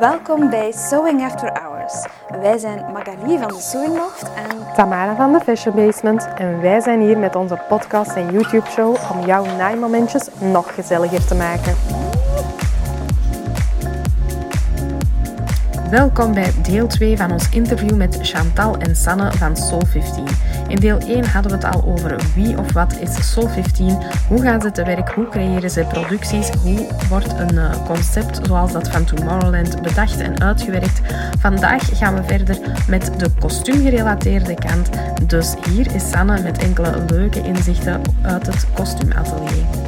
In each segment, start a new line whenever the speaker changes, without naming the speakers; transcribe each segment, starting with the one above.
Welkom bij Sewing After Hours. Wij zijn Magali van de Sewing Loft en
Tamara van de Fashion Basement en wij zijn hier met onze podcast en YouTube show om jouw naaimomentjes nog gezelliger te maken. Welkom bij deel 2 van ons interview met Chantal en Sanne van Soul 15. In deel 1 hadden we het al over wie of wat is Soul 15, hoe gaan ze te werk, hoe creëren ze producties, hoe wordt een eh, concept zoals dat van Tomorrowland bedacht en uitgewerkt. Vandaag gaan we verder met de kostuumgerelateerde kant. Dus hier is Sanne met enkele leuke inzichten uit het kostuumatelier.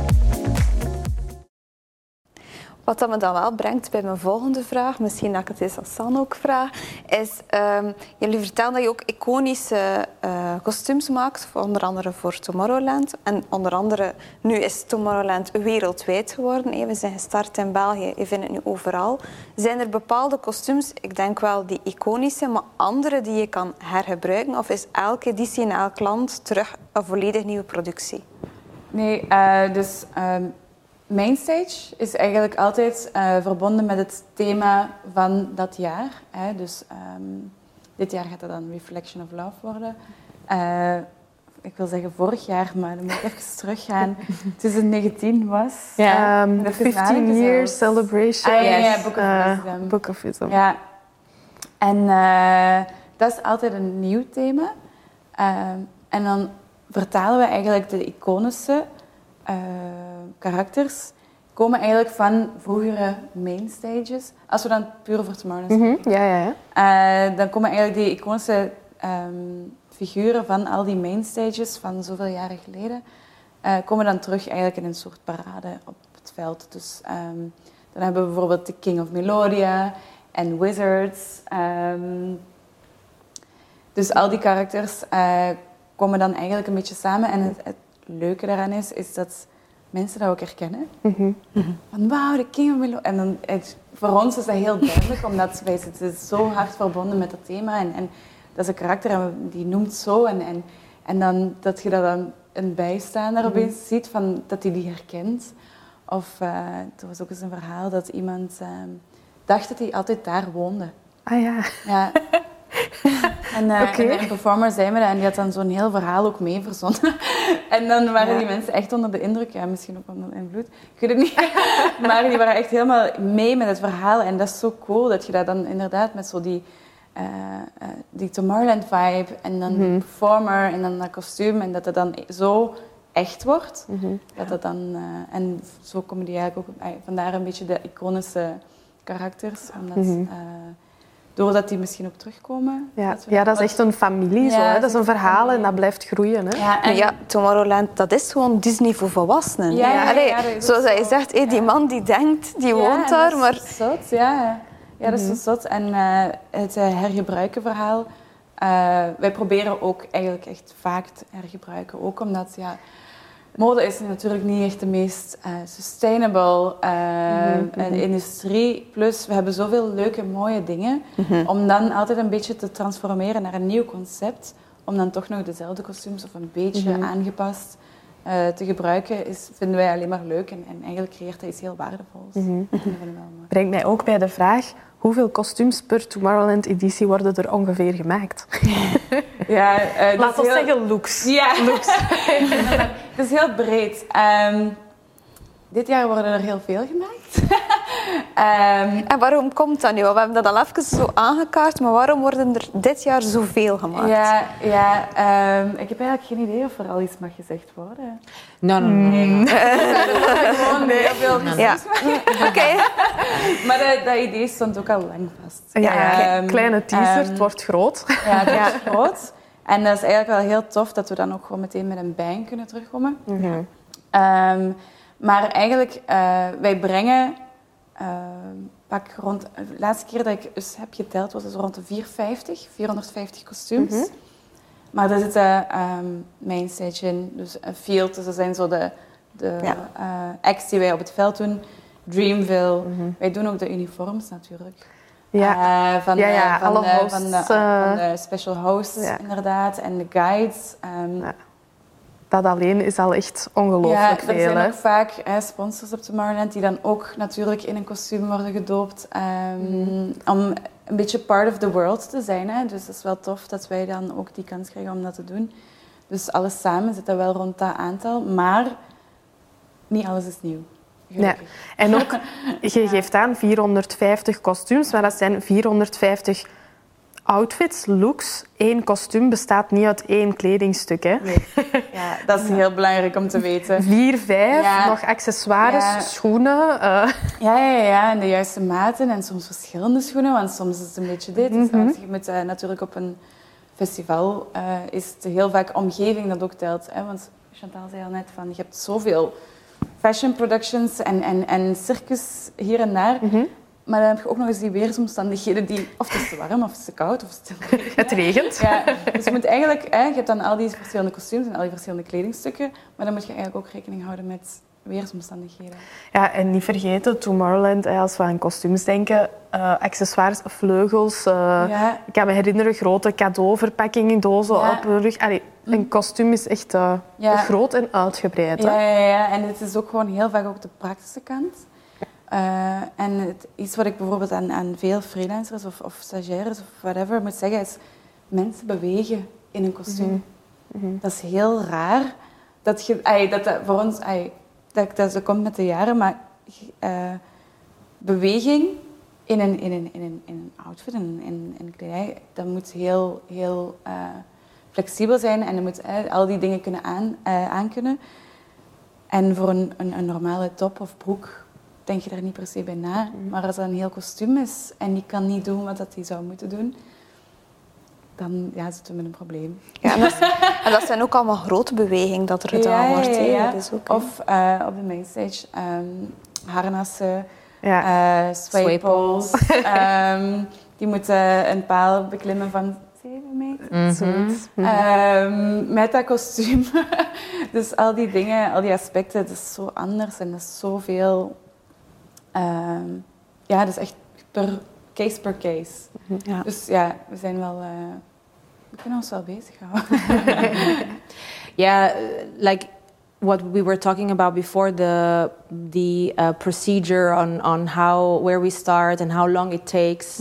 Wat dat me dan wel brengt bij mijn volgende vraag, misschien dat ik het eens aan San ook vraag, is ehm, jullie vertellen dat je ook iconische eh, kostuums maakt, onder andere voor Tomorrowland. En onder andere, nu is Tomorrowland wereldwijd geworden. hè. We zijn gestart in België, je vindt het nu overal. Zijn er bepaalde kostuums, ik denk wel die iconische, maar andere die je kan hergebruiken? Of is elke editie in elk land terug een volledig nieuwe productie?
Nee, eh, dus ehm Mainstage is eigenlijk altijd eh, verbonden met het thema van dat jaar. Hè. Dus ehm, dit jaar gaat dat dan Reflection of Love worden. Eh, ik wil zeggen vorig jaar, maar dan moet ik even teruggaan. 2019 was...
Um,
dat
the
is
15
eigenlijk
years
zelfs.
celebration.
Ah, ja, ja, Book of Wisdom.
Book of Wisdom.
Ja. En dat is altijd een nieuw thema. Ehm, en dan vertalen we eigenlijk de iconische eh, karakters komen eigenlijk van vroegere mainstages. Als we dan puur voor Tomorrowland
Mhm, Ja, ja, ja.
eh, dan komen eigenlijk die iconische ehm, figuren van al die mainstages van zoveel jaren geleden, eh, komen dan terug eigenlijk in een soort parade op het veld. Dus ehm, dan hebben we bijvoorbeeld de King of Melodia en Wizards. ehm, dus al die karakters komen dan eigenlijk een beetje samen. En het, het leuke daaraan is, is dat mensen dat ook herkennen.
Mhm.
Van wauw, de King of. En dan, het, voor ons is dat heel duidelijk, omdat wij zitten zo hard verbonden met dat thema. En, en dat is een karakter en die noemt zo. En, en, en dan dat je dat dan een bijstaander opeens ziet, van, dat hij die herkent. Of eh, er was ook eens een verhaal dat iemand ehm, dacht dat hij altijd daar woonde.
Ah ja.
Ja. En, eh,
Oké.
en een performer zei me dat en die had dan zo'n heel verhaal ook mee verzonnen. en dan waren
Ja.
die mensen echt onder de indruk, ja, misschien ook onder invloed, ik weet het niet. maar die waren echt helemaal mee met het verhaal en dat is zo cool dat je dat dan inderdaad met zo die, eh, eh, die Tomorrowland vibe en dan die performer en dan dat kostuum en dat het dan zo echt wordt.
Mhm.
Dat het dan, eh, en zo komen die eigenlijk ook, eh, vandaar een beetje de iconische karakters, omdat...
Mhm.
eh, Doordat die misschien ook terugkomen.
Ja,
we-
ja, dat is echt een familie. zo,
Ja,
hè.
dat
Dat is een verhaal en dat blijft groeien. Hè.
Ja, en
ja, Tomorrowland, dat is gewoon Disney voor volwassenen.
Ja, ja,
Allee,
dat
zoals dat je
zo.
zegt, hé, die
Ja.
man die denkt, die
Ja,
woont daar,
dat
maar
is zo zot, ja. ja. Ja, dat is zo zot. En eh, het eh, hergebruiken verhaal, eh, wij proberen ook eigenlijk echt vaak te hergebruiken. Ook omdat, ja, mode is natuurlijk niet echt de meest eh, sustainable eh, industrie. Plus, we hebben zoveel leuke, mooie dingen. Om dan altijd een beetje te transformeren naar een nieuw concept. Om dan toch nog dezelfde kostuums of een beetje aangepast te gebruiken, is, vinden wij alleen maar leuk. En, en eigenlijk creëert dat iets heel waardevols.
Mhm. Brengt mij ook bij de vraag, hoeveel kostuums per Tomorrowland-editie worden er ongeveer gemaakt?
Ja, eh,
Laat ons
heel-
zeggen looks.
Ja, het is heel breed. Ehm, dit jaar worden er heel veel gemaakt. Ehm,
En waarom komt dat nu? We hebben dat al even zo aangekaart, maar waarom worden er dit jaar zoveel gemaakt?
ja, ja ehm, ik heb eigenlijk geen idee of er al iets mag gezegd worden.
No, no, no.
Nee. Gewoon heel veel
Ja. Oké.
Maar dat, dat idee stond ook al lang vast.
Ja,
Ehm,
kleine teaser, het wordt groot.
Ja, het wordt groot. En dat is eigenlijk wel heel tof dat we dan ook gewoon meteen met een bang kunnen terugkomen.
Mhm.
Ehm, maar eigenlijk, eh, wij brengen pak rond... De laatste keer dat ik eens heb geteld was het rond de 450, 450 kostuums.
Mhm.
Maar daar zitten ehm mainstage in, dus een field. Dus dat zijn zo de, de
Ja.
eh, acts die wij op het veld doen. Dreamville.
Mhm.
Wij doen ook de uniforms natuurlijk.
Ja.
Eh, van,
Ja,
van,
alle
de,
hosts,
van, de,
eh,
van de special hosts
ja.
inderdaad. En de guides. ehm,
Ja. Dat alleen is al echt ongelooflijk
ja,
veel.
Er zijn
hè?
ook vaak hè, sponsors op Tomorrowland die dan ook natuurlijk in een kostuum worden gedoopt. ehm,
Mhm.
Om een beetje part of the world te zijn. Hè. Dus het is wel tof dat wij dan ook die kans krijgen om dat te doen. Dus alles samen zit dat wel rond dat aantal. Maar niet alles is nieuw.
Ja. En ook, je geeft aan 450 kostuums, maar dat zijn 450 outfits, looks. Eén kostuum bestaat niet uit één kledingstuk. Hè.
Nee. Ja, dat is heel belangrijk om te weten.
Vier, vijf,
Ja.
nog accessoires,
Ja.
schoenen. eh,
Ja, ja, ja, en de juiste maten en soms verschillende schoenen, want soms is het een beetje dit. Dus als je moet, eh, natuurlijk op een festival eh, is het heel vaak omgeving dat ook telt. Hè? Want Chantal zei al net van, je hebt zoveel fashion productions en, en, en circus hier en daar. Maar dan heb je ook nog eens die weersomstandigheden die, of het is te warm, of het is te koud, of het
het regent.
Ja, dus je moet eigenlijk, hè, je hebt dan al die verschillende kostuums en al die verschillende kledingstukken, maar dan moet je eigenlijk ook rekening houden met weersomstandigheden.
Ja, en niet vergeten, Tomorrowland, als we aan kostuums denken, eh, accessoires, vleugels. eh,
Ja.
Ik kan me herinneren, grote cadeauverpakkingen, dozen
Ja.
op de rug. Allee, een kostuum is echt eh,
Ja.
groot en uitgebreid. hè.
Ja, ja, ja, en het is ook gewoon heel vaak ook de praktische kant. Eh, en het, iets wat ik bijvoorbeeld aan, aan veel freelancers of, of stagiaires of whatever moet zeggen is mensen bewegen in een kostuum. Dat is heel raar. Dat, je, dat, dat voor ons, dat, dat, dat komt met de jaren, maar eh, beweging in een, in een, in een, in een outfit, in, in, in kledij, dat moet heel, heel eh, flexibel zijn en je moet al die dingen kunnen aan, aankunnen. En voor een, een, een normale top of broek denk je daar niet per se bij na. Maar als dat een heel kostuum is en die kan niet doen wat dat hij zou moeten doen, dan ja, zitten we met een probleem.
Ja, en, dat, en dat zijn ook allemaal grote bewegingen dat er gedaan wordt. hè. Dat is ook.
Of eh, op de mainstage ehm, harnassen,
Ja.
eh. Ehm, die moeten een paal beklimmen van 7 meter.
Zoiets.
Ehm, met dat kostuum. dus al die dingen, al die aspecten, het is zo anders en dat is zoveel. Ehm ja, dat is echt per case per case.
Ja.
Dus ja, we zijn wel. eh, we kunnen ons wel bezighouden.
Yeah, uh, like what we were talking about before the the uh, procedure on on how where we start and how long it takes.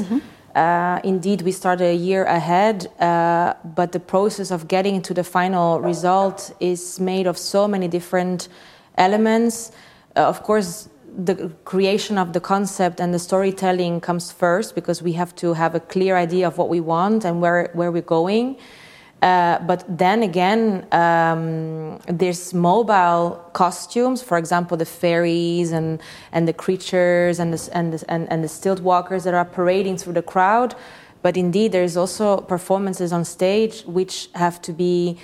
Uh, indeed, we start a year ahead, uh, but the process of getting to the final result is made of so many different elements. Uh, of course, the creation of the concept and the storytelling comes first because we have to have a clear idea of what we want and where, where we're going. Uh, but then again, um, there's mobile costumes, for example, the fairies and, and the creatures and the, and, the, and, and the stilt walkers that are parading through the crowd. But indeed, there's also performances on stage which have to be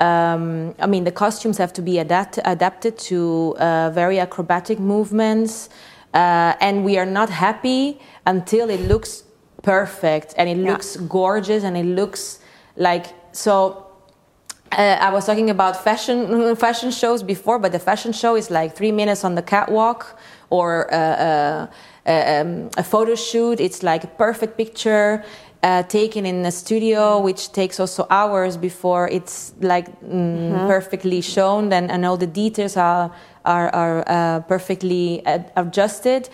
um, I mean, the costumes have to be adapt- adapted to uh, very acrobatic movements, uh, and we are not happy until it looks perfect and it looks gorgeous and it looks like so. Uh, I was talking about fashion fashion shows before, but the fashion show is like three minutes on the catwalk or uh, uh, uh, um, a photo shoot. It's like a perfect picture uh, taken in a studio, which takes also hours before it's like mm, perfectly shown, and, and all the details are are, are uh, perfectly ad- adjusted.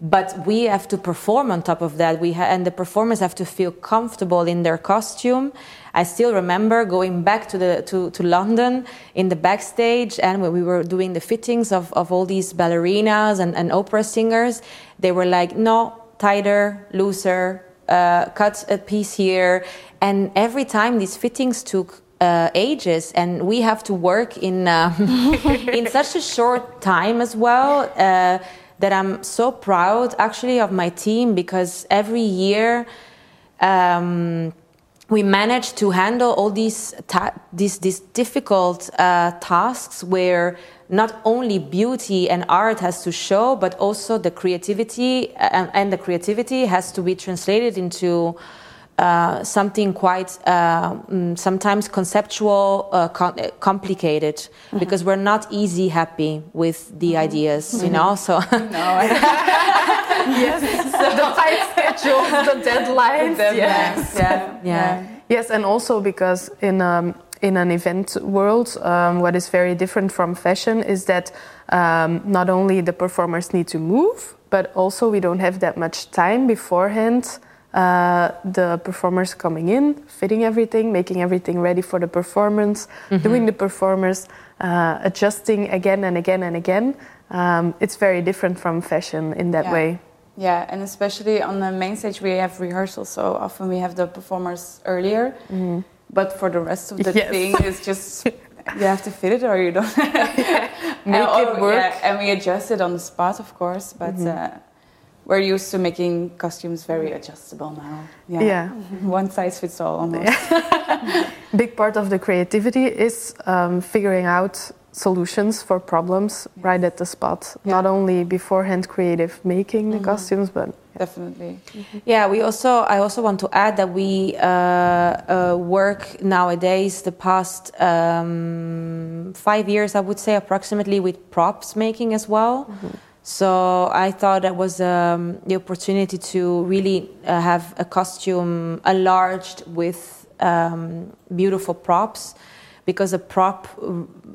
But we have to perform on top of that. We ha- and the performers have to feel comfortable in their costume. I still remember going back to the to, to London in the backstage, and when we were doing the fittings of, of all these ballerinas and, and opera singers, they were like, "No, tighter, looser, uh, cut a piece here." And every time these fittings took uh, ages, and we have to work in uh, in such a short time as well. Uh, that I'm so proud actually of my team because every year um, we manage to handle all these ta- these, these difficult uh, tasks where not only beauty and art has to show, but also the creativity and, and the creativity has to be translated into uh, something quite uh, mm, sometimes conceptual, uh, com- uh, complicated, because we're not easy happy with the ideas, you know. So
the tight the deadlines.
Deadlines,
Yes.
yeah,
Yeah.
Yes, and also because in um,
in an event world, um, what is very different from fashion is that um, not only the performers need to move, but also we don't have that much time beforehand. Uh, the performers coming in, fitting everything, making everything ready for the performance, mm-hmm. doing the performance, uh, adjusting again and again and again. Um, it's very different from fashion in that
yeah.
way.
Yeah, and especially on the main stage, we have rehearsals, so often we have the performers earlier. Mm-hmm. But for the rest of the yes. thing, it's just you have to fit it or you don't
make
and,
it work.
Yeah, and we adjust it on the spot, of course, but mm-hmm. uh, we're used to making costumes very adjustable now.
Yeah, yeah.
one size fits all almost.
Big part of the creativity is um, figuring out solutions for problems yes. right at the spot. Yeah. Not only beforehand creative making mm-hmm. the costumes, but
definitely.
Mm-hmm. Yeah, we also. I also want to add that we uh, uh, work nowadays the past um, five years, I would say, approximately with props making as well. Mm-hmm. So I thought that was um, the opportunity to really uh, have a costume enlarged with um, beautiful props because a prop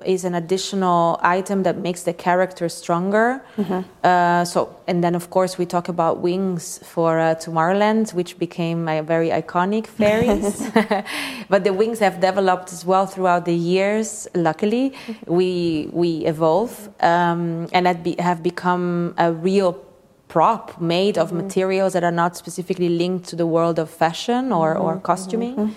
is an additional item that makes the character stronger. Mm-hmm. Uh, so, and then of course we talk about wings for uh, Tomorrowland, which became a very iconic fairies. but the wings have developed as well throughout the years. Luckily, mm-hmm. we we evolve um, and be, have become a real prop made of mm-hmm. materials that are not specifically linked to the world of fashion or, or mm-hmm. costuming.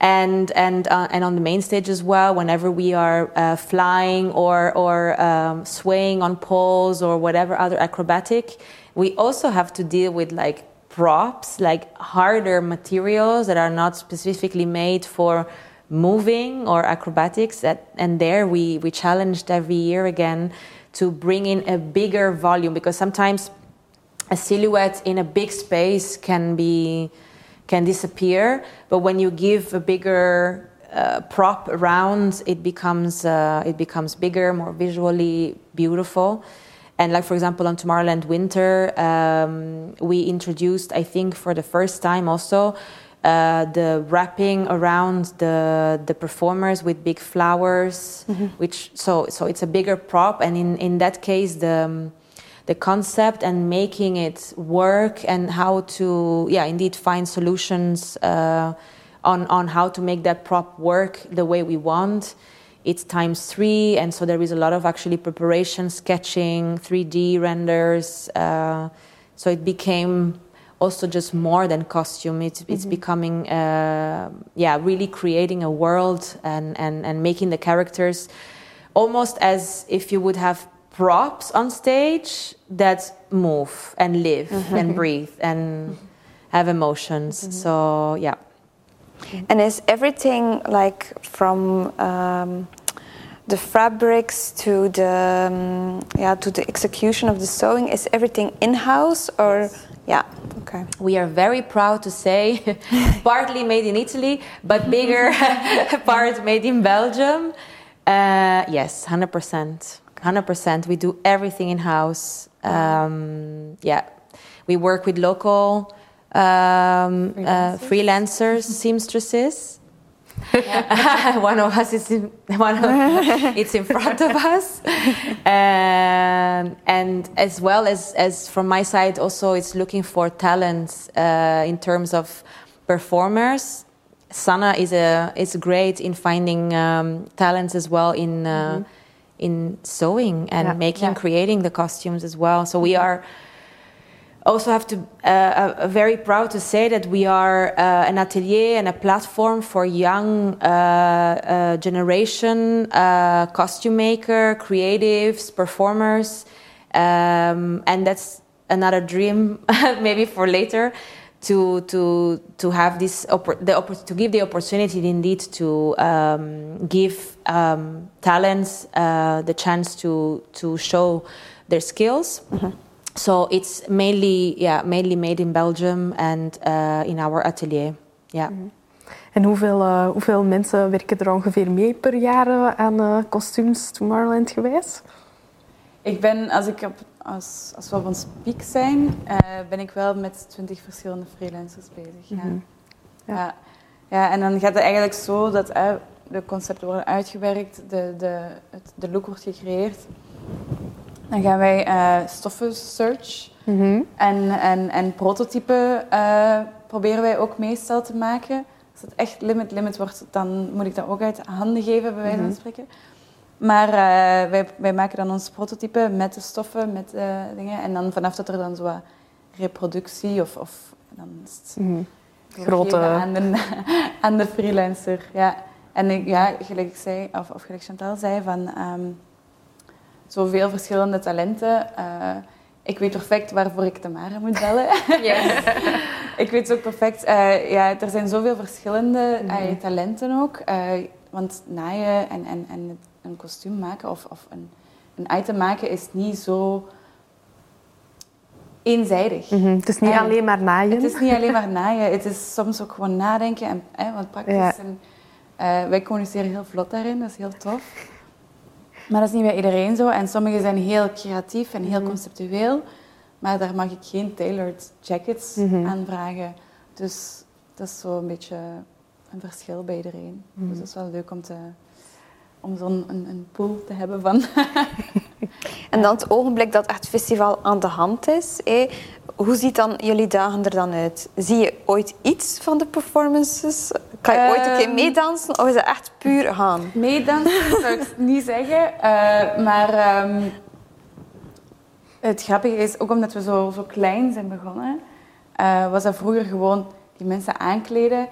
And and uh, and on the main stage as well. Whenever we are uh, flying or or um, swaying on poles or whatever other acrobatic, we also have to deal with like props, like harder materials that are not specifically made for moving or acrobatics. That and there we we challenged every year again to bring in a bigger volume because sometimes a silhouette in a big space can be can disappear. But when you give a bigger uh, prop around, it becomes uh, it becomes bigger, more visually beautiful. And like for example, on Tomorrowland Winter, um, we introduced, I think, for the first time also. Uh, the wrapping around the the performers with big flowers, mm-hmm. which so so it's a bigger prop, and in in that case the um, the concept and making it work and how to yeah indeed find solutions uh, on on how to make that prop work the way we want it's times three and so there is a lot of actually preparation sketching 3d renders uh, so it became also just more than costume it's, it's mm-hmm. becoming uh, yeah really creating a world and, and and making the characters almost as if you would have props on stage that move and live mm-hmm. and breathe and have emotions. Mm-hmm. So yeah.
And is everything like from um, the fabrics to the um, yeah to the execution of the sewing? Is everything in house or? Yes. Yeah. Okay.
We are very proud to say, partly made in Italy, but bigger part made in Belgium. Uh, yes, hundred percent. 100%. We do everything in house. Um, yeah, we work with local um, freelancers, uh, freelancers seamstresses. one of us is in, one of, it's in front of us, um, and as well as as from my side also, it's looking for talents uh, in terms of performers. Sanne is a is great in finding um, talents as well in. Uh, mm-hmm in sewing and yeah. making, yeah. creating the costumes as well. So we are also have to uh, uh, very proud to say that we are uh, an atelier and a platform for young uh, uh generation uh, costume maker, creatives, performers, um, and that's another dream maybe for later to to to have this the to give the opportunity indeed to um, give um, talents uh, the chance to to show their skills. Mm-hmm. So it's mainly yeah mainly made in Belgium and uh, in our atelier. Yeah. Mm-hmm.
En hoeveel, uh, hoeveel mensen werken er ongeveer mee per jaar aan uh, kostuums Tomorrowland geweest?
Ik ben, als ik op als, als we op ons piek zijn, uh, ben ik wel met twintig verschillende freelancers bezig. Ja. Mm -hmm. ja. ja. Ja. en dan gaat het eigenlijk zo dat uh, de concepten worden uitgewerkt, de, de, het, de look wordt gecreëerd, dan gaan wij uh, stoffen search
Mhm.
en, en, en prototypen eh, proberen wij ook meestal te maken. Als het echt limit limit wordt, dan moet ik dat ook uit handen geven, bij wijze van
Mhm.
spreken. Maar eh, wij, wij maken dan ons prototype met de stoffen, met de dingen. En dan vanaf dat er dan zo wat reproductie of, of dan is het
Mhm. Grote-
aan de, aan de freelancer. Ja. En ik, ja, gelijk ik zei, of, of gelijk Chantal zei, van ehm, zoveel verschillende talenten. eh, ik weet perfect waarvoor ik Tamara moet bellen. ik weet ook perfect, eh, ja, er zijn zoveel verschillende eh, talenten ook. eh, want naaien en, en, en het- een kostuum maken of, of een, een item maken is niet zo eenzijdig.
Mhm. Het is niet
En-
alleen maar naaien.
Het is niet alleen maar naaien, het is soms ook gewoon nadenken en hè, wat praktisch.
Ja.
En, eh, wij communiceren heel vlot daarin, dat is heel tof. Maar dat is niet bij iedereen zo. En sommigen zijn heel creatief en heel conceptueel. Maar daar mag ik geen tailored jackets
Mhm.
aan vragen. Dus dat is zo een beetje een verschil bij iedereen. Dus dat is wel leuk om, te, om zo'n een, een pool te hebben van...
En dan het ogenblik dat echt het festival aan de hand is, hé, hoe ziet dan jullie dagen er dan uit? Zie je ooit iets van de performances? Kan je ooit een keer
Ehm.
meedansen of is het echt puur gaan?
Meedansen zou ik niet zeggen. eh, maar ehm, het grappige is, ook omdat we zo, zo klein zijn begonnen, eh, was dat vroeger gewoon die mensen aankleden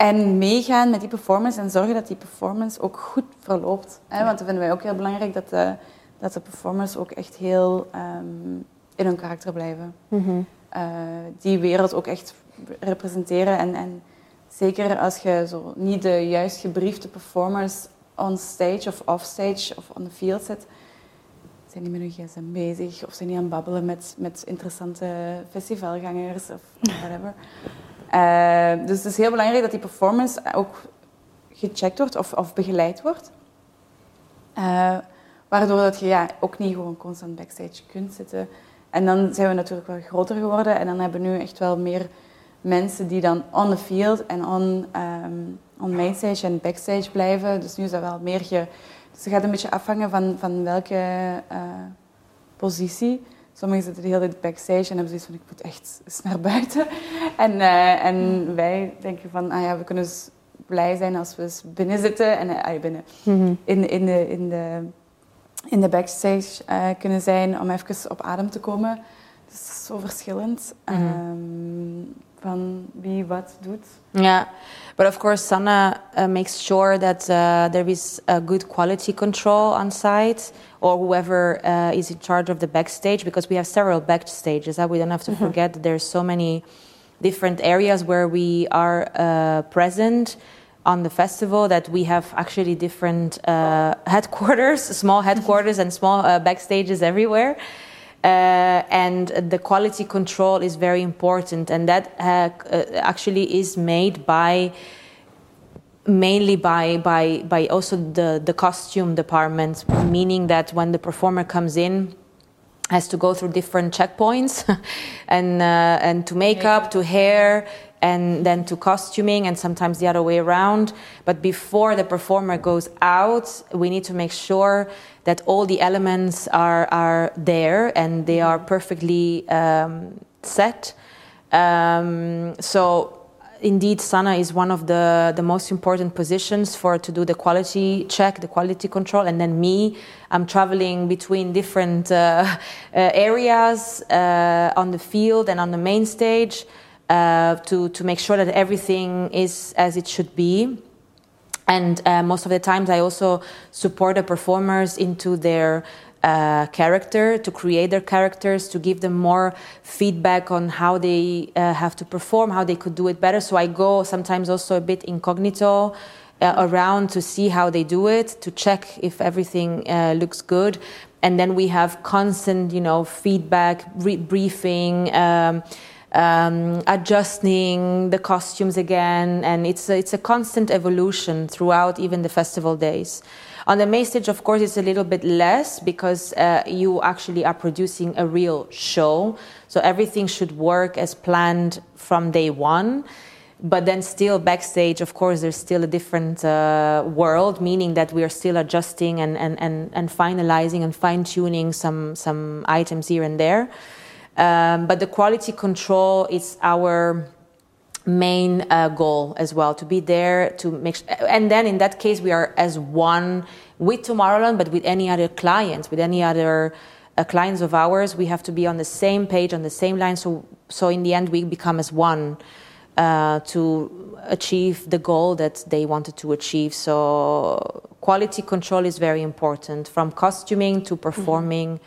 en meegaan met die performance en zorgen dat die performance ook goed verloopt. Hè? Want dat vinden wij ook heel belangrijk, dat de, dat de performers ook echt heel ehm, in hun karakter blijven.
Mhm.
Eh, die wereld ook echt representeren. En, en zeker als je zo niet de juist gebriefde performers on stage of off stage of on the field zet, zijn die met hun gsm bezig of zijn die aan het babbelen met, met interessante festivalgangers of whatever. Eh, dus het is heel belangrijk dat die performance ook gecheckt wordt of, of begeleid wordt. Eh, waardoor dat je ja, ook niet gewoon constant backstage kunt zitten. En dan zijn we natuurlijk wel groter geworden en dan hebben we nu echt wel meer mensen die dan on the field en on, ehm on mainstage en backstage blijven. Dus nu is dat wel meer ge... Dus het gaat een beetje afhangen van, van welke eh, positie. Sommigen zitten de hele tijd backstage en hebben zoiets van ik moet echt eens naar buiten. En, eh, en wij denken van ah ja, we kunnen dus blij zijn als we eens binnen zitten en ah, binnen
Mhm.
in, in, de, in, de, in de backstage eh, kunnen zijn om even op adem te komen. Dus het is zo verschillend ehm, van wie wat doet.
Yeah, but of course, Sanne uh, makes sure that uh, there is a good quality control on site, or whoever uh, is in charge of the backstage, because we have several backstages. Uh, we don't have to forget that there's so many different areas where we are uh, present on the festival that we have actually different uh, headquarters, small headquarters, and small uh, backstages everywhere. Uh, and the quality control is very important, and that uh, uh, actually is made by mainly by by by also the the costume department, meaning that when the performer comes in, has to go through different checkpoints, and uh, and to makeup, to hair, and then to costuming, and sometimes the other way around. But before the performer goes out, we need to make sure that all the elements are are there and they are perfectly um, set. Um, so indeed Sanne is one of the, the most important positions for to do the quality check, the quality control, and then me, I'm traveling between different uh, uh, areas uh, on the field and on the main stage uh, to to make sure that everything is as it should be. And uh, most of the times, I also support the performers into their uh, character, to create their characters, to give them more feedback on how they uh, have to perform, how they could do it better. So I go sometimes also a bit incognito uh, around to see how they do it, to check if everything uh, looks good. And then we have constant, you know, feedback, re- briefing. Um, um, adjusting the costumes again, and it's a, it's a constant evolution throughout even the festival days. On the main stage, of course, it's a little bit less because uh, you actually are producing a real show, so everything should work as planned from day one. but then still backstage of course there's still a different uh, world meaning that we are still adjusting and, and, and, and finalizing and fine-tuning some, some items here and there um, but the quality control is our main uh, goal as well to be there to make sh- and then in that case we are as one with tomorrowland but with any other clients with any other uh, clients of ours we have to be on the same page on the same line. So so in the end we become as one uh, to achieve the goal that they wanted to achieve. So quality control is very important from costuming to performing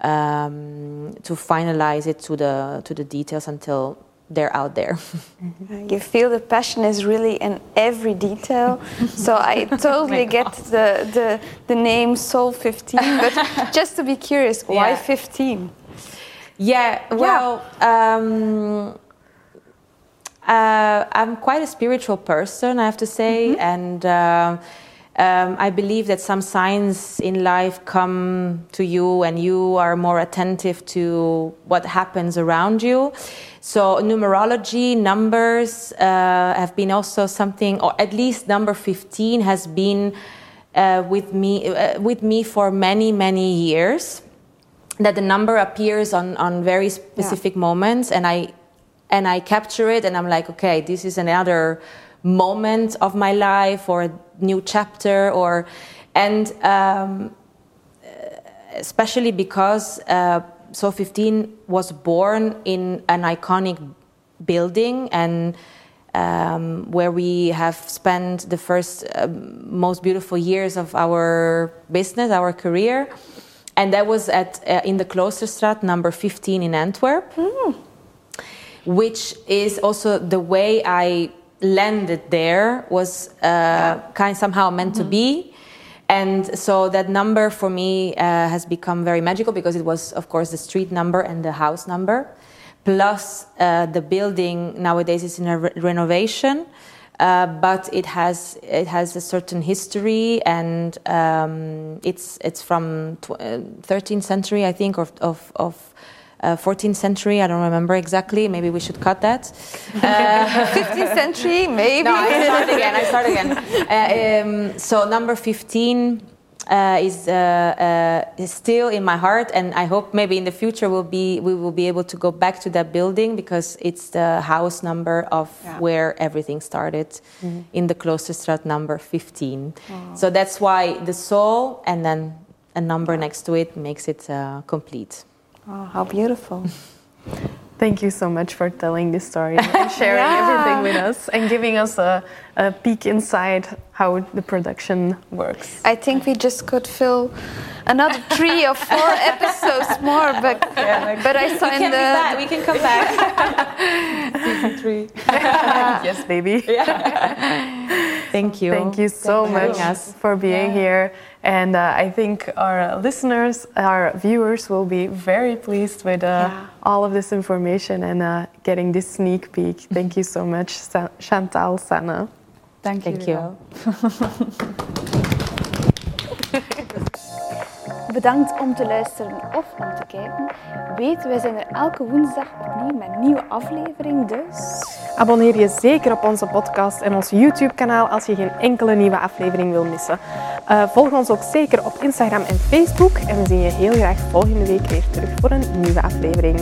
um, to finalize it to the to the details until they're out there.
You feel the passion is really in every detail. so I totally get the, the, the name Soul 15. But just to be curious, why
Yeah.
15?
Yeah, well, Um, uh, I'm quite a spiritual person, I have to say, and uh, um, I believe that some signs in life come to you, and you are more attentive to what happens around you. So numerology, numbers uh, have been also something, or at least number 15 has been uh, with me uh, with me for many many years that the number appears on, on very specific moments and I and I capture it and I'm like, okay, this is another moment of my life or a new chapter or and um, especially because uh, Soul 15 was born in an iconic building and um, where we have spent the first um, most beautiful years of our business, our career. And that was at uh, in the Kloosterstraat, number 15 in Antwerp, which is also the way I landed there was uh, kind somehow meant to be. And so that number for me uh, has become very magical because it was, of course, the street number and the house number. Plus, uh, the building nowadays is in a re- renovation, uh, but it has it has a certain history, and um, it's it's from tw- uh, 13th century, I think, or of of uh, 14th century. I don't remember exactly. Maybe we should cut that. Uh,
15th century, maybe.
no, I start again. I start again. Uh, um, so number fifteen uh, is, uh, uh, is still in my heart, and I hope maybe in the future we'll be we will be able to go back to that building because it's the house number of where everything started in the Kloosterstraat number fifteen. So that's why the soul and then a number next to it makes it uh, complete.
Oh, how beautiful.
Thank you so much for telling this story and sharing everything with us and giving us a, a peek inside how the production works.
I think we just could fill another three or four episodes more, but but I saw
We
in
can be back. We can come back.
Season three.
yes, baby. Yeah.
Thank you.
Thank you so
for
much
having us.
for being here. And uh, I think our listeners, our viewers will be very pleased with uh, all of this information and uh, getting this sneak peek. Thank you so much, Sa- Chantal, Sanne.
Dank,
Thank you.
Bedankt om te luisteren of om te kijken. Weet, wij zijn er elke woensdag opnieuw met een nieuwe aflevering, dus...
Abonneer je zeker op onze podcast en ons YouTube-kanaal als je geen enkele nieuwe aflevering wil missen. Eh, volg ons ook zeker op Instagram en Facebook. En we zien je heel graag volgende week weer terug voor een nieuwe aflevering.